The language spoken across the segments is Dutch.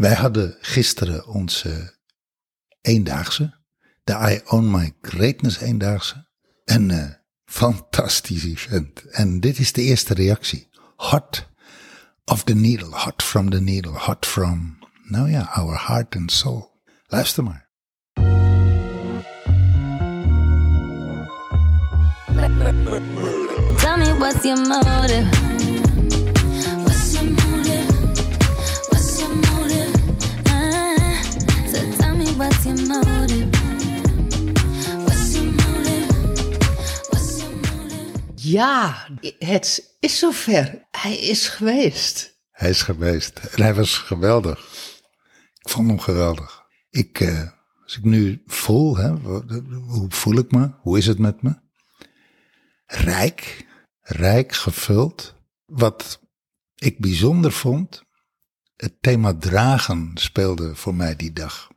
Wij hadden gisteren onze eendaagse, de I Own My Greatness eendaagse. Een uh, fantastisch event. En dit is de eerste reactie. Hot of the needle, hot from the needle, hot from, nou ja, our heart and soul. Luister maar. Tell me what's your motive? Ja, het is zover. Hij is geweest. Hij is geweest. En hij was geweldig. Ik vond hem geweldig. Ik, uh, als ik nu voel, hè, hoe voel ik me? Hoe is het met me? rijk, rijk gevuld. Wat ik bijzonder vond, het thema dragen speelde voor mij die dag.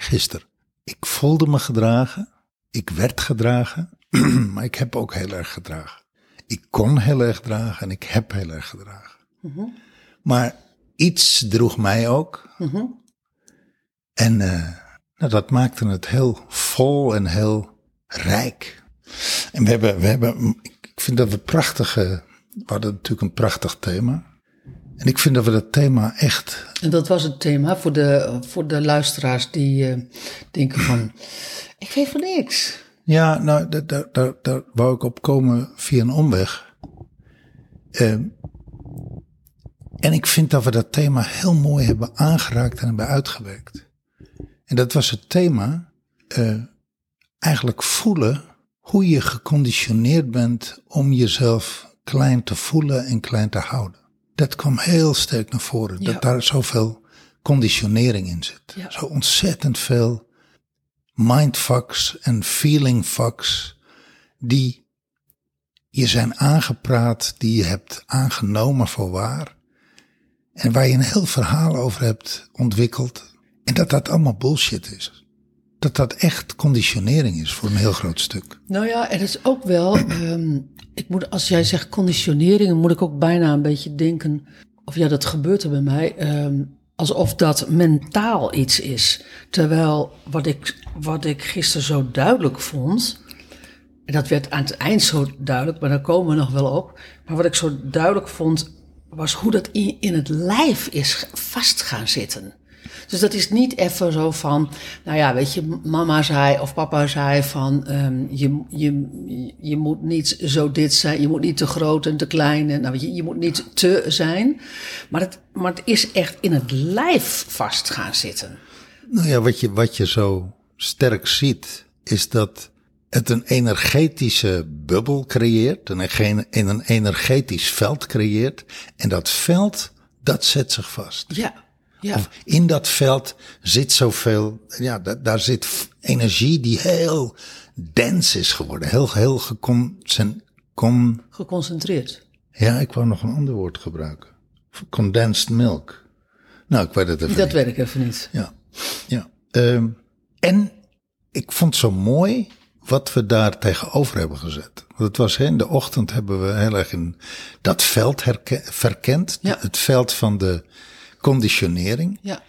Gisteren. Ik voelde me gedragen, ik werd gedragen, maar ik heb ook heel erg gedragen. Ik kon heel erg dragen en ik heb heel erg gedragen. Mhm. Maar iets droeg mij ook. Mhm. En uh, nou, dat maakte het heel vol en heel rijk. En we hebben, we hebben, ik vind dat we prachtige, we hadden natuurlijk een prachtig thema. En ik vind dat we dat thema echt. En dat was het thema voor de, voor de luisteraars die uh, denken van, ik weet van niks. Ja, nou, daar, daar, daar, daar wou ik op komen via een omweg. Uh, en ik vind dat we dat thema heel mooi hebben aangeraakt en hebben uitgewerkt. En dat was het thema, uh, eigenlijk voelen hoe je geconditioneerd bent om jezelf klein te voelen en klein te houden. Dat kwam heel sterk naar voren, dat daar zoveel conditionering in zit. Zo ontzettend veel mindfucks en feelingfucks die je zijn aangepraat, die je hebt aangenomen voor waar. En waar je een heel verhaal over hebt ontwikkeld. En dat dat allemaal bullshit is dat dat echt conditionering is voor een heel groot stuk. Nou ja, het is ook wel, um, ik moet, als jij zegt conditionering, moet ik ook bijna een beetje denken, of ja, dat gebeurt er bij mij, um, alsof dat mentaal iets is. Terwijl wat ik, wat ik gisteren zo duidelijk vond, en dat werd aan het eind zo duidelijk, maar daar komen we nog wel op. Maar wat ik zo duidelijk vond, was hoe dat in het lijf is vast gaan zitten. Dus dat is niet even zo van, nou ja, weet je, mama zei of papa zei van, um, je, je, je moet niet zo dit zijn, je moet niet te groot en te klein, en, nou weet je, je moet niet te zijn. Maar het, maar het is echt in het lijf vast gaan zitten. Nou ja, wat je, wat je zo sterk ziet, is dat het een energetische bubbel creëert, een, een energetisch veld creëert. En dat veld, dat zet zich vast. Ja. Ja. Of in dat veld zit zoveel, ja, daar, zit energie die heel dense is geworden. Heel, heel gecon, geconcentreerd. Ja, ik wou nog een ander woord gebruiken. Condensed milk. Nou, ik weet het even Dat weet ik even niet. Ja, ja. Um, en ik vond zo mooi wat we daar tegenover hebben gezet. Want het was in de ochtend hebben we heel erg in dat veld verkend. Ja. Het veld van de conditionering. Ja.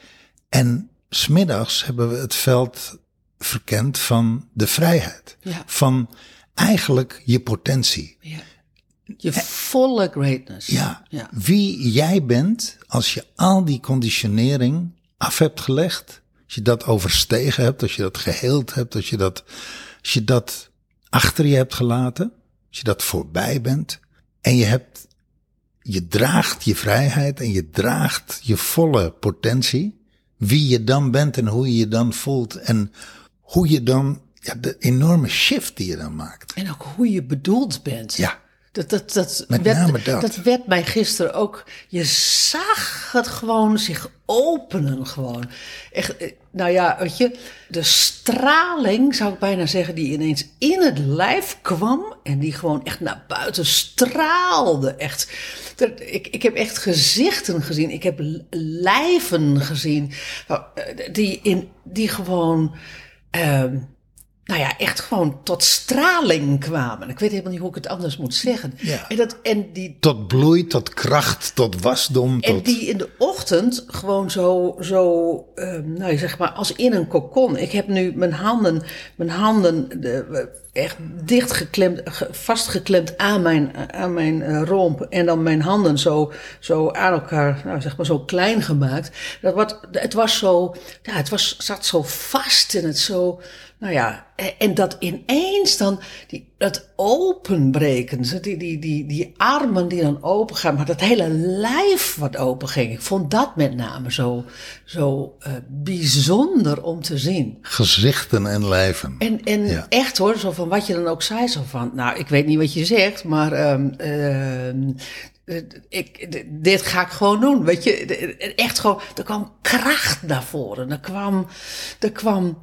En smiddags hebben we het veld verkend van de vrijheid. Ja. Van eigenlijk je potentie. Ja. Je volle greatness. Ja. ja. Wie jij bent als je al die conditionering af hebt gelegd. Als je dat overstegen hebt, als je dat geheeld hebt, als je dat, als je dat achter je hebt gelaten. Als je dat voorbij bent. En je hebt je draagt je vrijheid en je draagt je volle potentie. Wie je dan bent en hoe je je dan voelt en hoe je dan, ja, de enorme shift die je dan maakt. En ook hoe je bedoeld bent. Ja. Dat, dat, dat, Met werd, name dat. dat werd mij gisteren ook. Je zag het gewoon zich openen. Gewoon. Echt, eh, nou ja, weet je, de straling, zou ik bijna zeggen, die ineens in het lijf kwam. En die gewoon echt naar buiten straalde. Echt. Ik, ik heb echt gezichten gezien. Ik heb lijven gezien. Eh, die, in, die gewoon. Uh, nou ja, echt gewoon tot straling kwamen. Ik weet helemaal niet hoe ik het anders moet zeggen. Ja. En, dat, en die Tot bloei, tot kracht, tot wasdom. En Tot... die in de ochtend gewoon zo, zo ehm, nou zeg maar, als in een kokon. Ik heb nu mijn handen, mijn handen de, echt dichtgeklemd, ge- vastgeklemd aan mijn, aan mijn eh, romp. En dan mijn handen zo, zo aan elkaar, nou zeg maar zo klein gemaakt. Dat wat, het was zo, ja, het was, zat zo vast en het zo, nou ja, en, en dat ineens dan, die, dat openbreken, die, die, die, die armen die dan open gaan, maar dat hele lijf wat open ging. Ik vond dat met name zo, zo eh, bijzonder om te zien. Gezichten en lijven. En, en Ja. echt hoor, zo van wat je dan ook zei, zo van, nou, ik weet niet wat je zegt, maar ehm, ehm, eh, ik, dit ga ik gewoon doen. Weet je, echt gewoon, er kwam kracht naar voren. Er kwam, er kwam,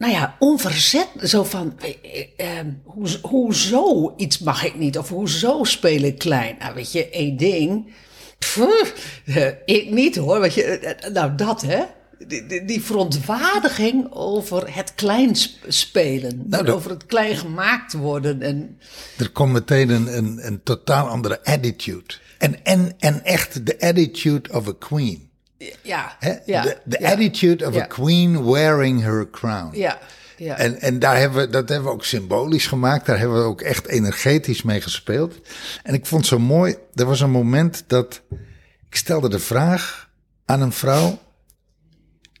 nou ja, onverzet, zo van, eh, eh, ehm, hoe, hoezo iets mag ik niet? Of hoezo speel ik klein? Nou, weet je, één ding, pff, eh, ik niet hoor, weet je, eh, nou dat hè. Die, die, die verontwaardiging over het klein sp- spelen. Nou, dat- over het klein gemaakt worden. En, Er komt meteen een, een, een totaal andere attitude. En, en, en echt de attitude of a queen. Ja, ja, de de ja, attitude of ja. a queen wearing her crown. Ja, ja. En, en daar hebben we, dat hebben we ook symbolisch gemaakt. Daar hebben we ook echt energetisch mee gespeeld. En ik vond het zo mooi. Er was een moment dat ik stelde de vraag aan een vrouw.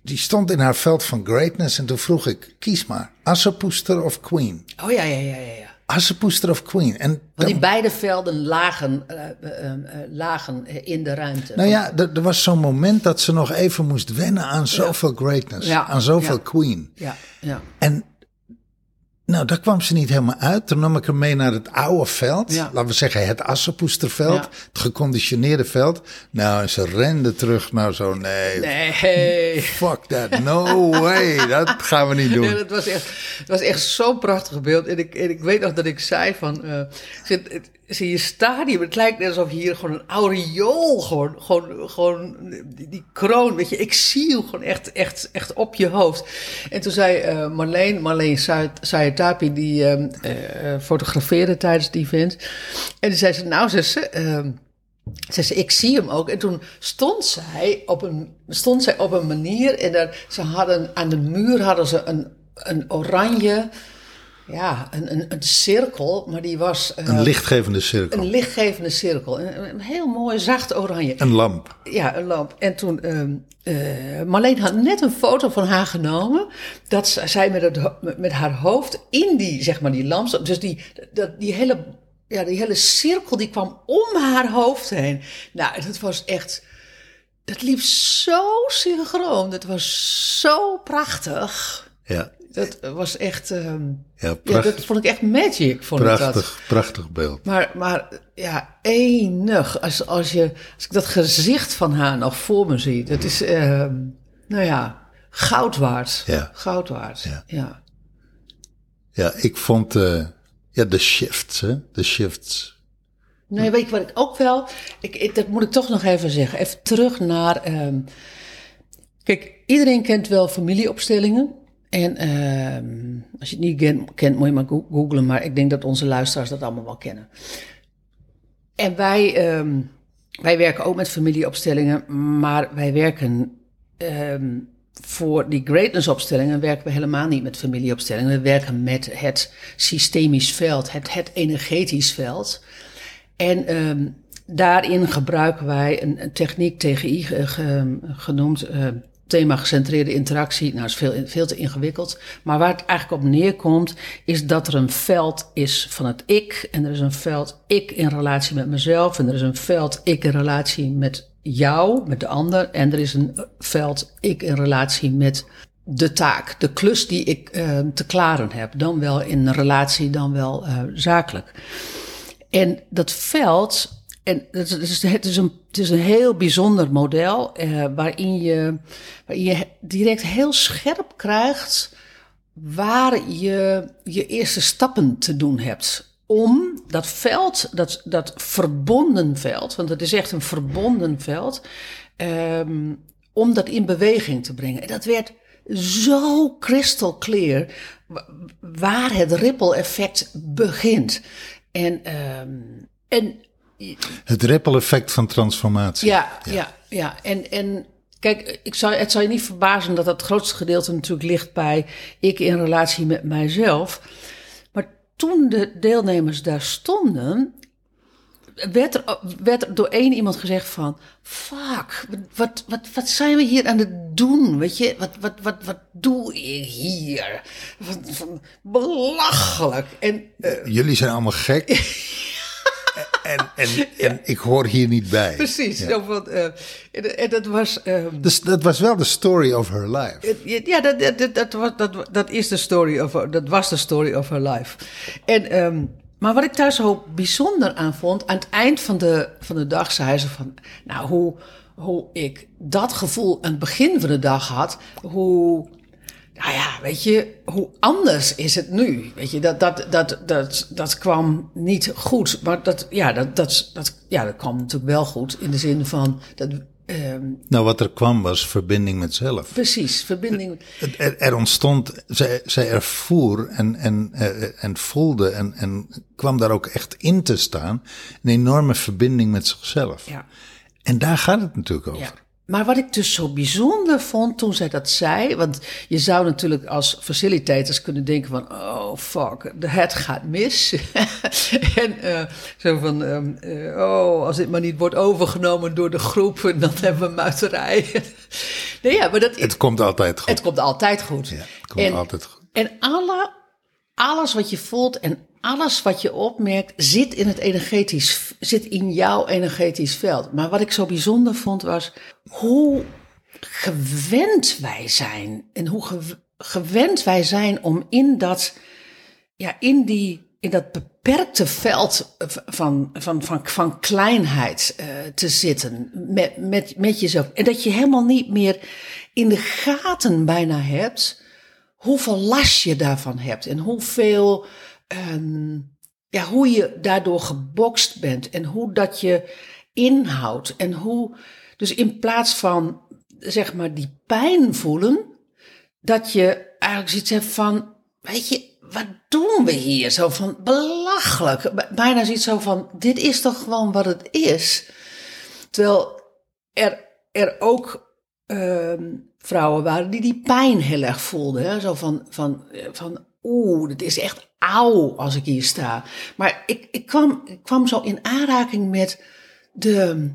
Die stond in haar veld van greatness. En toen vroeg ik, kies maar. Assepoester of queen? oh ja, ja, ja, ja. Assepoester of queen? En Want dan- die beide velden lagen, eh, eh, eh, lagen in de ruimte. nou ja, er, er was zo'n moment dat ze nog even moest wennen aan zoveel greatness. Ja, Aan zoveel queen. Ja, ja. En nou, daar kwam ze niet helemaal uit. Toen nam ik haar mee naar het oude veld. Ja. Laten we zeggen het Assepoesterveld. Ja. Het geconditioneerde veld. Nou, en ze rende terug naar zo, nee, Nee. fuck that. No way. Dat gaan we niet doen. Ja, dat was echt, het was echt zo'n prachtig beeld. En ik, en ik weet nog dat ik zei van... eh zie, je stadium, het lijkt net alsof hier gewoon een aureool... gewoon, gewoon, gewoon die, die kroon, weet je. Ik zie hem gewoon echt, echt, echt op je hoofd. En toen zei eh, Marleen, Marleen Sayatapi... die eh, eh, fotografeerde tijdens het event. En toen zei ze, nou, ze... ehm, ze zei, ik zie hem ook. En toen stond zij op een, stond zij op een manier. En er, ze hadden, aan de muur hadden ze een, een oranje, ja, een, een, een cirkel. Maar die was eh, Een lichtgevende cirkel. een lichtgevende cirkel. Een, een heel mooi zacht oranje. Een lamp. Ja, een lamp. En toen, ehm eh, Marleen had net een foto van haar genomen. Dat zij met, het, met haar hoofd in die, zeg maar, die lamp zat. Dus die, dat, die, hele, ja, die hele cirkel die kwam om haar hoofd heen. Nou, dat was echt... Dat liep zo synchroon. Dat was zo prachtig. Ja, Dat was echt... ehm, ja ja, prachtig, dat vond ik echt magic, vond ik dat. prachtig, prachtig beeld. Maar, maar ja, enig. Als, als, je, als ik dat gezicht van haar nog voor me zie, dat is, ehm, nou ja, goud waard. Ja. Goud waard. Ja. Ja. Ja, ik vond eh, ja, de shifts, hè? De shifts. Nee, weet je wat ik ook wel. Ik, ik- dat moet ik toch nog even zeggen. Even terug naar. ehm, kijk, iedereen kent wel familieopstellingen. En ehm, als je het niet kent, kent, moet je maar go- googlen. Maar ik denk dat onze luisteraars dat allemaal wel kennen. En wij, ehm, wij werken ook met familieopstellingen. Maar wij werken. ehm, voor die greatness-opstellingen werken we helemaal niet met familieopstellingen. We werken met het systemisch veld, het, het energetisch veld. En ehm, daarin gebruiken wij een, techniek TGI ge- genoemd eh, thema gecentreerde interactie. Nou, is veel, veel te ingewikkeld. Maar waar het eigenlijk op neerkomt, is dat er een veld is van het ik. En er is een veld ik in relatie met mezelf. En er is een veld ik in relatie met jou, met de ander. En er is een veld ik in relatie met de taak, de klus die ik eh, te klaren heb. Dan wel in relatie, dan wel eh, zakelijk. En dat veld, en het is, het is, een, is een heel bijzonder model eh, waarin, je, je direct heel scherp krijgt waar je je eerste stappen te doen hebt. Om dat veld, dat, dat verbonden veld, want het is echt een verbonden veld, ehm, om dat in beweging te brengen. En dat werd zo crystal clear wa- waar het ripple effect begint. En, ehm, en Het ripple effect van transformatie. ja, ja, ja. En, en kijk, ik zou, het zou je niet verbazen dat het grootste gedeelte natuurlijk ligt bij ik in relatie met mijzelf. Maar toen de deelnemers daar stonden, werd er, werd er door één iemand gezegd van... Fuck, wat, wat, wat zijn we hier aan het doen? Weet je, wat, wat, wat, wat doe ik hier? Wat, wat belachelijk. En eh, Jullie zijn allemaal gek. en, en, en ik hoor hier niet bij. precies, van, eh, en, dat was... ehm, Dus dat was wel de story of her life. Ja, dat, dat, dat, dat, was- dat, dat is de story of dat was de story of her life. En, ehm, maar wat ik daar zo bijzonder aan vond, aan het eind van de, van de dag zei ze van, nou, hoe, hoe ik dat gevoel aan het begin van de dag had, hoe, nou ja, weet je, hoe anders is het nu? Weet je, dat, dat, dat, dat, dat kwam niet goed, maar dat, ja, dat, dat, dat, ja, dat kwam natuurlijk wel goed in de zin van, dat, ehm, Nou, wat er kwam was verbinding met zelf. precies, verbinding. Er, er ontstond, zij, zij ervoer en, en, eh, en voelde en, en kwam daar ook echt in te staan. Een enorme verbinding met zichzelf. Ja. En daar gaat het natuurlijk over. Ja. Maar wat ik dus zo bijzonder vond toen zij dat zei, want je zou natuurlijk als facilitators kunnen denken van, oh fuck, de- het gaat mis. en eh, zo van, ehm, eh, oh, als dit maar niet wordt overgenomen door de groep, dan hebben we muiterij. nee, ja, maar dat, Het komt altijd goed. het komt altijd goed. Ja, het komt en, altijd goed. En alle, alles wat je voelt en alles wat je opmerkt, zit in het energetisch, zit in jouw energetisch veld. Maar wat ik zo bijzonder vond was hoe gewend wij zijn. En hoe gew- gewend wij zijn om in dat, ja, in die, in dat beperkte veld van, van, van, van kleinheid eh, te zitten met, met, met jezelf. En dat je helemaal niet meer in de gaten bijna hebt hoeveel last je daarvan hebt en hoeveel, ehm, ja, hoe je daardoor gebokst bent en hoe dat je inhoudt en hoe, dus in plaats van zeg maar die pijn voelen, dat je eigenlijk zoiets hebt van, weet je, wat doen we hier? Zo van belachelijk. Bijna zoiets zo van, dit is toch gewoon wat het is. Terwijl er, er ook ehm, vrouwen waren die die pijn heel erg voelden. Hè? Zo van, van, eh, van oeh, dit is echt auw als ik hier sta. Maar ik, ik, kwam, ik kwam zo in aanraking met de,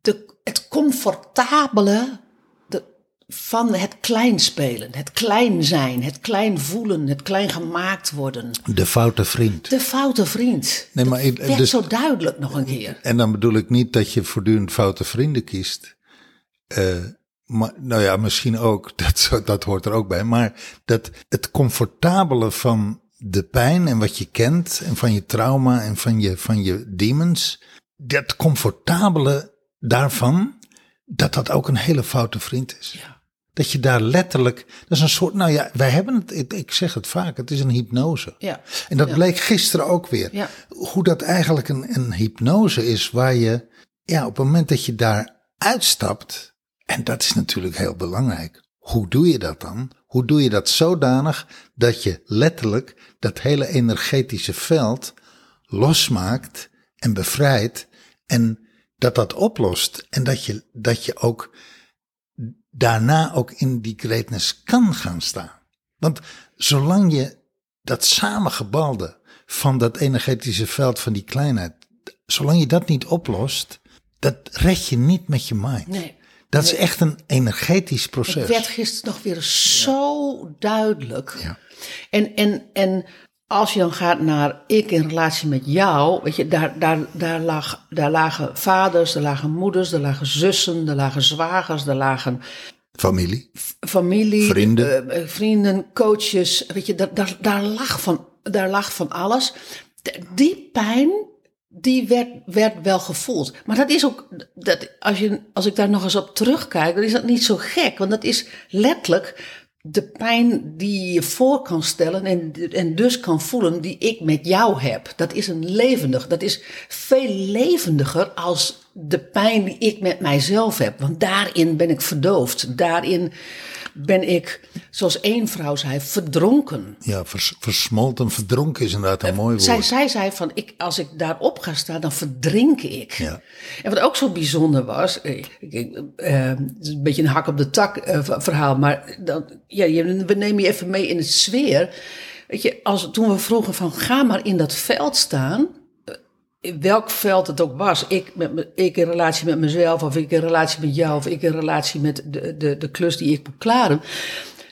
de, het comfortabele de, van het klein spelen, het klein zijn, het klein voelen, het klein gemaakt worden. De foute vriend. De foute vriend. Nee, maar dat werd dus- zo duidelijk nog een keer. En dan bedoel ik niet dat je voortdurend foute vrienden kiest. Eh, maar, nou ja, misschien ook, dat, dat hoort er ook bij. Maar dat het comfortabele van de pijn en wat je kent en van je trauma en van je, van je demons. Dat comfortabele daarvan, dat dat ook een hele foute vriend is. Ja. Dat je daar letterlijk, dat is een soort, nou ja, wij hebben het, ik, ik zeg het vaak, het is een hypnose. Ja. En dat Ja. bleek gisteren ook weer. Ja. Hoe dat eigenlijk een, een hypnose is waar je, ja, op het moment dat je daar uitstapt, en dat is natuurlijk heel belangrijk. Hoe doe je dat dan? Hoe doe je dat zodanig dat je letterlijk dat hele energetische veld losmaakt en bevrijdt en dat dat oplost en dat je, dat je ook daarna ook in die greatness kan gaan staan. Want zolang je dat samengebalde van dat energetische veld van die kleinheid, zolang je dat niet oplost, dat red je niet met je mind. Nee. Dat is echt een energetisch proces. Het werd gisteren nog weer zo duidelijk. Ja. En, en, en als je dan gaat naar ik in relatie met jou, weet je, daar, daar, daar, lag, daar lagen vaders, er lagen moeders, er lagen zussen, er lagen zwagers, er lagen Familie. familie, Vrienden. eh, eh, vrienden, coaches, weet je, daar, daar, daar, lag van, daar lag van alles. Die pijn, die werd, werd wel gevoeld. Maar dat is ook, dat, als, je, als ik daar nog eens op terugkijk, dan is dat niet zo gek. Want dat is letterlijk de pijn die je voor kan stellen en, en dus kan voelen die ik met jou heb. Dat is een levendig, dat is veel levendiger als de pijn die ik met mijzelf heb. Want daarin ben ik verdoofd. Daarin ben ik, zoals één vrouw zei, verdronken. Ja, vers, versmolten, verdronken is inderdaad een mooi woord. Zij, zij zei van, ik, als ik daarop ga staan, dan verdrink ik. Ja. En wat ook zo bijzonder was, ik, ik, eh, het is een beetje een hak op de tak eh, verhaal, maar dan, ja, je, we nemen je even mee in de sfeer. Weet je, als, toen we vroegen van, ga maar in dat veld staan, eh, welk veld het ook was, ik, met, me- ik in relatie met mezelf, of ik in relatie met jou, of ik in relatie met de, de, de klus die ik moet klaren.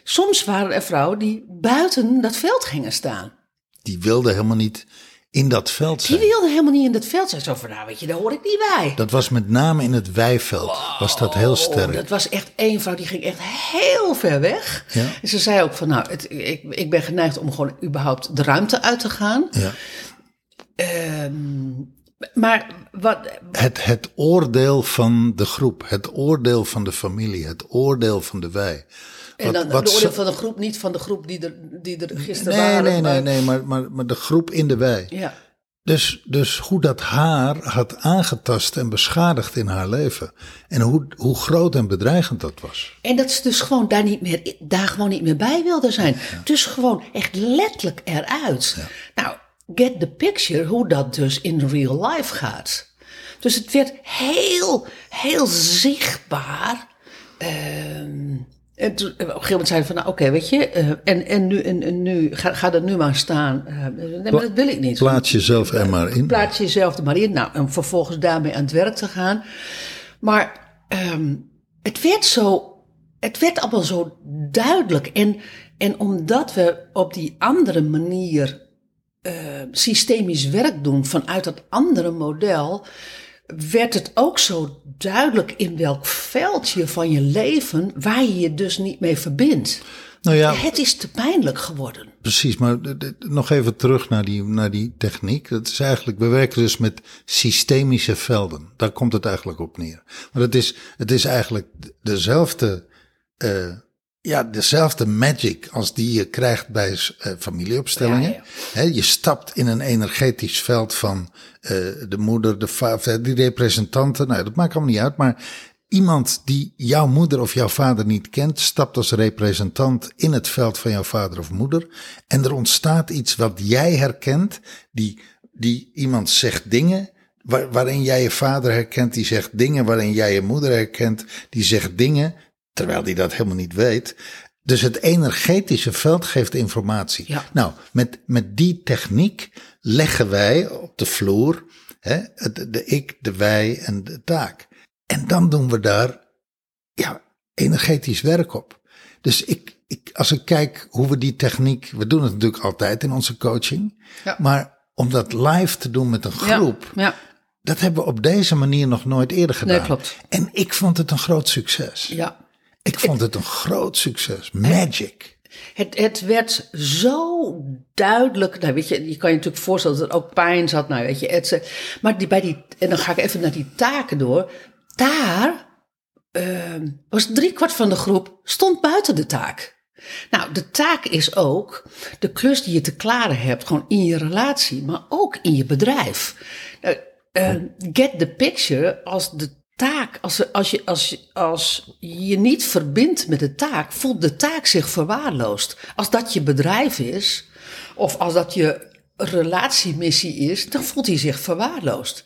Soms waren er vrouwen die buiten dat veld gingen staan. Die wilde helemaal niet in dat veld Die zijn. wilden helemaal niet in dat veld zijn. Zo van, nou weet je, daar hoor ik niet bij. Dat was met name in het weiveld, was dat heel sterk. dat was echt één vrouw die ging echt heel ver weg. Ja. En ze zei ook van, nou, het, ik, ik ben geneigd om gewoon überhaupt de ruimte uit te gaan. Ja. Ehm, maar wat, Het, het oordeel van de groep, het oordeel van de familie, het oordeel van de wij. en dan de oordeel van de groep, niet van de groep die er, die er gisteren Nee, waren. nee, nee, maar- nee, maar, maar, maar de groep in de wij. Ja, Dus, dus hoe dat haar had aangetast en beschadigd in haar leven. En hoe, hoe groot en bedreigend dat was. En dat ze dus gewoon daar, niet meer, daar gewoon niet meer bij wilde zijn. Dus gewoon echt letterlijk eruit. Nou, get the picture hoe dat dus in real life gaat. Dus het werd heel, heel zichtbaar. Ehm, en toen, op een gegeven moment zeiden van, nou oké, weet je, eh, en, en nu, en, en nu ga, ga er nu maar staan. Eh, nee, maar dat wil ik niet. Plaats jezelf er maar in. Plaats jezelf er maar in. Nou, en vervolgens daarmee aan het werk te gaan. Maar ehm, het werd zo, het werd allemaal zo duidelijk. En, en omdat we op die andere manier eh, systemisch werk doen vanuit dat andere model, werd het ook zo duidelijk in welk veldje van je leven waar je je dus niet mee verbindt. Nou ja, Het is te pijnlijk geworden. precies. Maar nog even terug naar die, naar die techniek. Dat is eigenlijk, we werken dus met systemische velden. Daar komt het eigenlijk op neer. Maar het is, het is eigenlijk dezelfde, eh, ja, dezelfde magic als die je krijgt bij eh, familieopstellingen. Ja, je stapt in een energetisch veld van eh, de moeder, de vader, die representanten. Nou, dat maakt allemaal niet uit. Maar iemand die jouw moeder of jouw vader niet kent, stapt als representant in het veld van jouw vader of moeder. En er ontstaat iets wat jij herkent. Die, die iemand zegt dingen waar- waarin jij je vader herkent. Die zegt dingen waarin jij je moeder herkent. Die zegt dingen terwijl die dat helemaal niet weet. Dus het energetische veld geeft informatie. Ja. Nou, met, met die techniek leggen wij op de vloer hè, de ik, de wij en de taak. En dan doen we daar ja, energetisch werk op. Dus ik, ik, als ik kijk hoe we die techniek, we doen het natuurlijk altijd in onze coaching, Ja. maar om dat live te doen met een groep, Ja, ja. dat hebben we op deze manier nog nooit eerder gedaan. Nee, klopt. En ik vond het een groot succes. ja. Ik vond het een groot succes. Magic. Het, het werd zo duidelijk. Nou, weet je, je kan je natuurlijk voorstellen dat er ook pijn zat. Nou, weet je, het, maar die, bij die, en dan ga ik even naar die taken door. Daar ehm, was driekwart van de groep stond buiten de taak. Nou, de taak is ook de klus die je te klaren hebt, gewoon in je relatie, maar ook in je bedrijf. Nou, eh, get the picture als de taak, als, als, je, als, je, als je niet verbindt met de taak, voelt de taak zich verwaarloosd. Als dat je bedrijf is, of als dat je relatiemissie is, dan voelt hij zich verwaarloosd.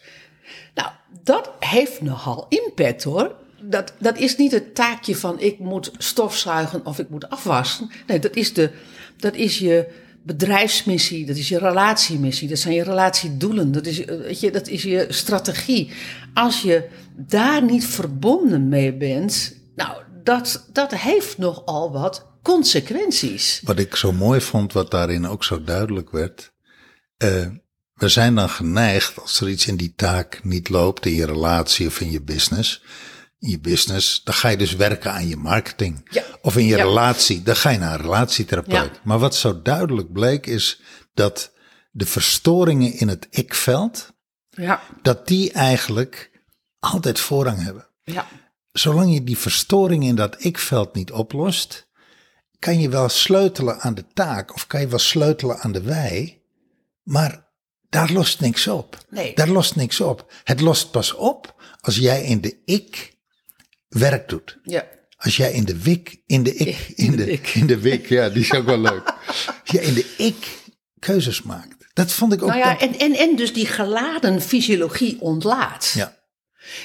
Nou, dat heeft nogal impact hoor. Dat, dat is niet het taakje van ik moet stofzuigen of ik moet afwassen. Nee, dat is, de, dat is je bedrijfsmissie, dat is je relatiemissie, dat zijn je relatiedoelen, dat is, eh, weet je, dat is je strategie. Als je daar niet verbonden mee bent, nou, dat, dat heeft nogal wat consequenties. Wat ik zo mooi vond, wat daarin ook zo duidelijk werd. eh, we zijn dan geneigd, als er iets in die taak niet loopt, in je relatie of in je business. In je business, dan ga je dus werken aan je marketing. Ja. Of in je Ja. relatie, dan ga je naar een relatietherapeut. Ja. Maar wat zo duidelijk bleek is dat de verstoringen in het ik-veld, Ja, dat die eigenlijk altijd voorrang hebben. ja, Zolang je die verstoring in dat ik-veld niet oplost, kan je wel sleutelen aan de taak of kan je wel sleutelen aan de wij, maar daar lost niks op. Nee. Daar lost niks op. Het lost pas op als jij in de ik werk doet. Ja. Als jij in de wik, in de ik, in de, in de wik, ja, die is ook wel leuk. Als jij in de ik keuzes maakt. Dat vond ik ook. Nou ja, en, en, en dus die geladen fysiologie ontlaat. ja.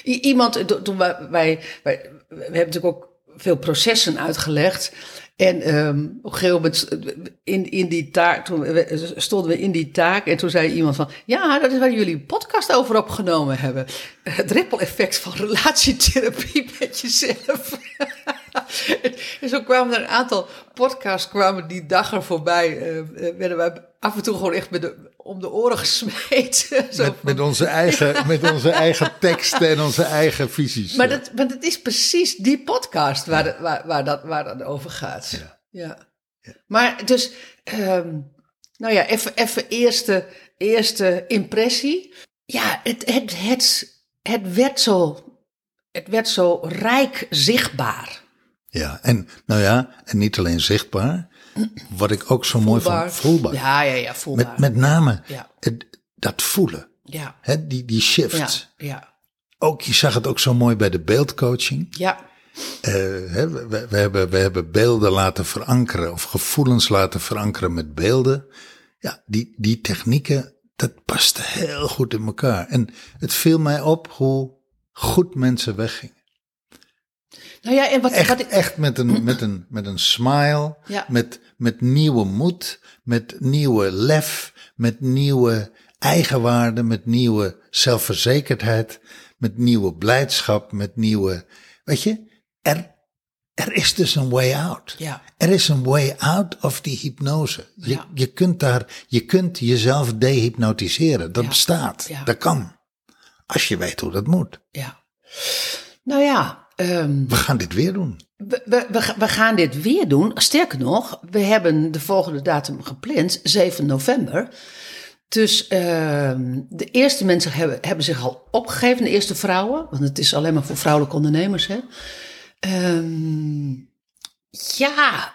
I- Iemand, to- toen wij, wij, wij, we hebben natuurlijk ook veel processen uitgelegd. En ehm, op een gegeven moment in, in die taak, toen we- stonden we in die taak en toen zei iemand van, ja, dat is waar jullie podcast over opgenomen hebben. Het ripple-effect van relatietherapie met jezelf. en zo kwamen er een aantal podcasts kwamen die dag er voorbij. eh, werden wij af en toe gewoon echt met de, om de oren gesmeten. Zo Met, met, onze eigen, met onze eigen teksten en onze eigen visies. maar dat, maar dat is precies die podcast waar, de- waar, waar, dat, waar dat over gaat. Ja. Maar dus, ehm, nou ja, even, even eerste, eerste impressie. Ja, het, het, het, het, werd zo, het werd zo rijk zichtbaar. Ja, en nou ja, en niet alleen zichtbaar. Wat ik ook zo mooi vond, voelbaar. Ja, ja, ja, voelbaar. met, met name Ja. het, dat voelen. ja, Hè, die, die shift. ja, ja, Ook, je zag het ook zo mooi bij de beeldcoaching. ja, Eh, hè, we, we, we hebben, we hebben beelden laten verankeren of gevoelens laten verankeren met beelden. Ja, die, die technieken, dat paste heel goed in elkaar. En het viel mij op hoe goed mensen weggingen. Nou ja, en wat, Echt, wat ik... echt met, een, met, een, met een smile, Ja. met, met nieuwe moed, met nieuwe lef, met nieuwe eigenwaarde, met nieuwe zelfverzekerdheid, met nieuwe blijdschap, met nieuwe. Weet je, er, er is dus een way out. Ja. Er is een way out of die hypnose. Je, Ja. je, kunt, daar, je kunt jezelf dehypnotiseren. Dat bestaat. Dat kan. Als je weet hoe dat moet. Ja. Nou ja, ehm, We gaan dit weer doen. We, we, we, ga- we gaan dit weer doen. Sterker nog, we hebben de volgende datum gepland, 7 november. Dus ehm, de eerste mensen hebben, hebben zich al opgegeven, de eerste vrouwen. Want het is alleen maar voor vrouwelijke ondernemers. Hè? Ehm, ja,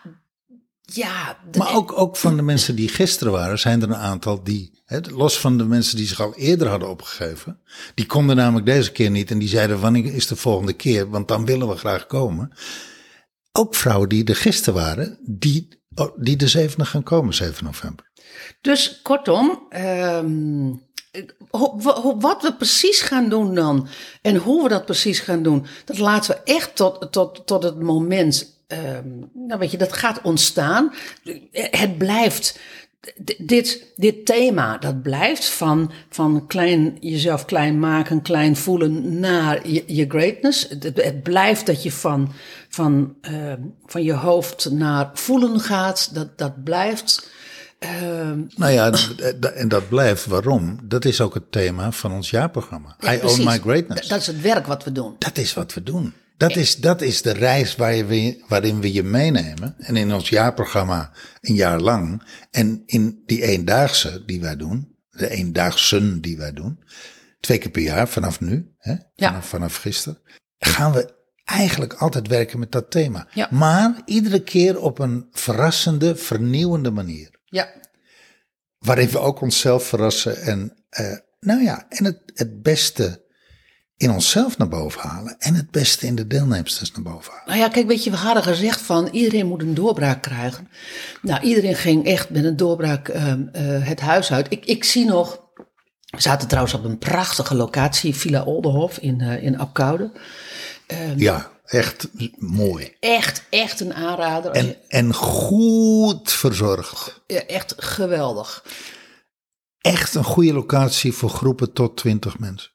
ja. Maar ook, ook van de mensen die gisteren waren, zijn er een aantal die, hè, los van de mensen die zich al eerder hadden opgegeven, die konden namelijk deze keer niet en die zeiden wanneer is de volgende keer, want dan willen we graag komen. Ook vrouwen die er gisteren waren, die, oh, die de zevende gaan komen, 7 november. Dus kortom, ehm, wat we precies gaan doen dan en hoe we dat precies gaan doen, dat laten we echt tot, tot, tot het moment, ehm, nou weet je, dat gaat ontstaan. Het blijft, d- dit, dit thema, dat blijft van, van klein, jezelf klein maken, klein voelen naar je, je greatness. Het, het blijft dat je van, van, ehm, van je hoofd naar voelen gaat. Dat, dat blijft. Ehm, Nou ja, en dat blijft. Waarom? Dat is ook het thema van ons jaarprogramma. Ja, I precies. own my greatness. Dat is het werk wat we doen. Dat is wat we doen. Dat is, dat is de reis waar je, we- waarin we je meenemen. En in ons jaarprogramma een jaar lang. En in die eendaagse die wij doen. De eendaagsen die wij doen. Twee keer per jaar vanaf nu. Hè, vanaf, vanaf gisteren. Gaan we eigenlijk altijd werken met dat thema. Ja. Maar iedere keer op een verrassende, vernieuwende manier. Ja, Waarin we ook onszelf verrassen. En eh, nou ja, en het, het beste in onszelf naar boven halen. En het beste in de deelnemsters naar boven halen. nou ja, kijk, weet je, we hadden gezegd van iedereen moet een doorbraak krijgen. Nou, iedereen ging echt met een doorbraak ehm, eh, het huis uit. Ik, ik zie nog, we zaten trouwens op een prachtige locatie, Villa Oldenhof in, eh in Apkoude. Ja, echt mooi. Echt, echt een aanrader. En, je- en goed verzorgd. ja, echt geweldig. Echt een goede locatie voor groepen tot 20 mensen.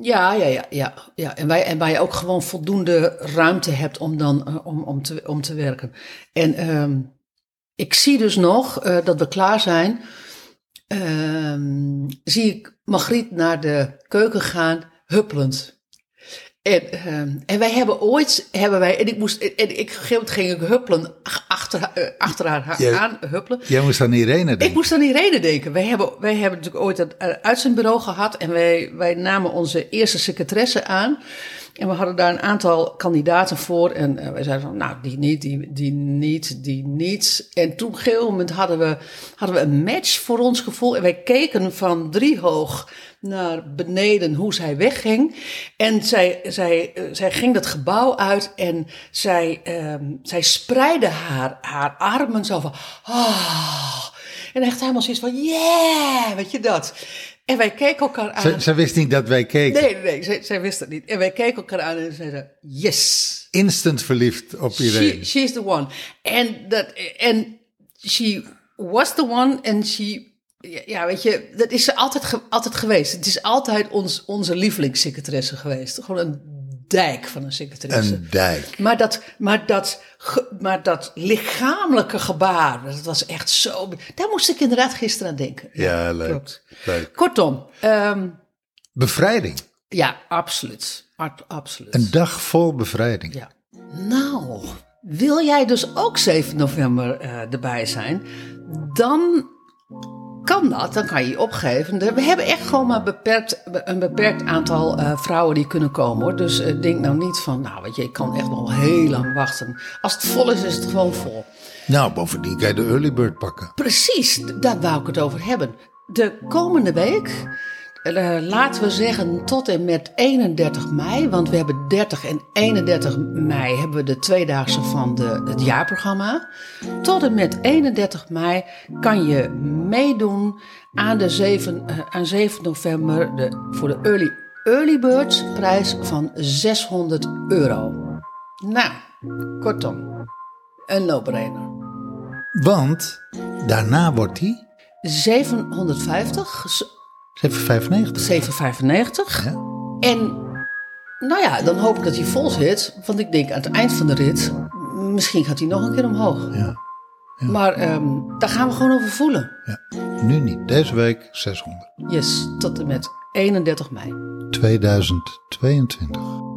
Ja, ja, ja, ja, ja. En, wij, en waar je ook gewoon voldoende ruimte hebt om dan eh, om, om, te, om te werken. En ehm, ik zie dus nog eh, dat we klaar zijn. Ehm, zie ik Margriet naar de keuken gaan, huppelend. En, ehm, en wij hebben ooit, hebben wij, en ik moest, en ik, ging ik huppelen, ach- achter, eh, achter haar aan huppelen. Jij moest aan Irene Ik denken. moest aan Irene denken. Wij hebben, wij hebben natuurlijk ooit een uitzendbureau gehad. En wij, wij namen onze eerste secretaresse aan. En we hadden daar een aantal kandidaten voor. En uh, wij zeiden van, nou, die niet, die, die niet, die niet. En toen op gegeven moment hadden we, hadden we een match voor ons gevoel. En wij keken van driehoog naar beneden hoe zij wegging. En zij, zij, uh, zij ging dat gebouw uit en zij, um, zij spreidde haar, haar armen zo van... Oh, en echt helemaal zoiets van, yeah, weet je dat. En wij keken elkaar aan. Ze, wist niet dat wij keken. Nee, nee, zij, zij wist het niet. En wij keken elkaar aan en zeiden, yes. Instant verliefd op iedereen. She, she's the one. En dat, en she was the one and she ja, weet je, dat is ze altijd, altijd geweest. Het is altijd ons, onze lievelingssecretaresse geweest. Gewoon een dijk van een secretaresse. Een dijk. Maar dat, maar dat, maar dat lichamelijke gebaar, dat was echt zo... Daar moest ik inderdaad gisteren aan denken. Ja, leuk. leuk. Kortom. Um, bevrijding. Ja, absoluut. absoluut. Een dag vol bevrijding. Ja. Nou, wil jij dus ook 7 november uh, erbij zijn? Dan kan dat, dan kan je je opgeven. We hebben echt gewoon maar beperkt, een beperkt aantal uh, vrouwen die kunnen komen hoor. Dus uh, denk nou niet van, nou weet je, ik kan echt nog heel lang wachten. Als het vol is, is het gewoon vol. Nou, bovendien kan je de early bird pakken. Precies, daar wou ik het over hebben. De komende week uh, laten we zeggen tot en met 31 mei, want we hebben 30 en 31 mei hebben we de tweedaagse van de, het jaarprogramma. Tot en met 31 mei kan je meedoen aan, de 7, uh, aan 7 november de, voor de Early, early Birds prijs van 600 euro. Nou, kortom, een no-brainer. Want daarna wordt die 750 7,95. 7,95. Ja. En nou ja, dan hoop ik dat hij vol zit. Want ik denk aan het eind van de rit, misschien gaat hij nog een keer omhoog. Ja. ja. Maar um, daar gaan we gewoon over voelen. Ja. Nu niet. Deze week 600. Yes, tot en met 31 mei. 2022.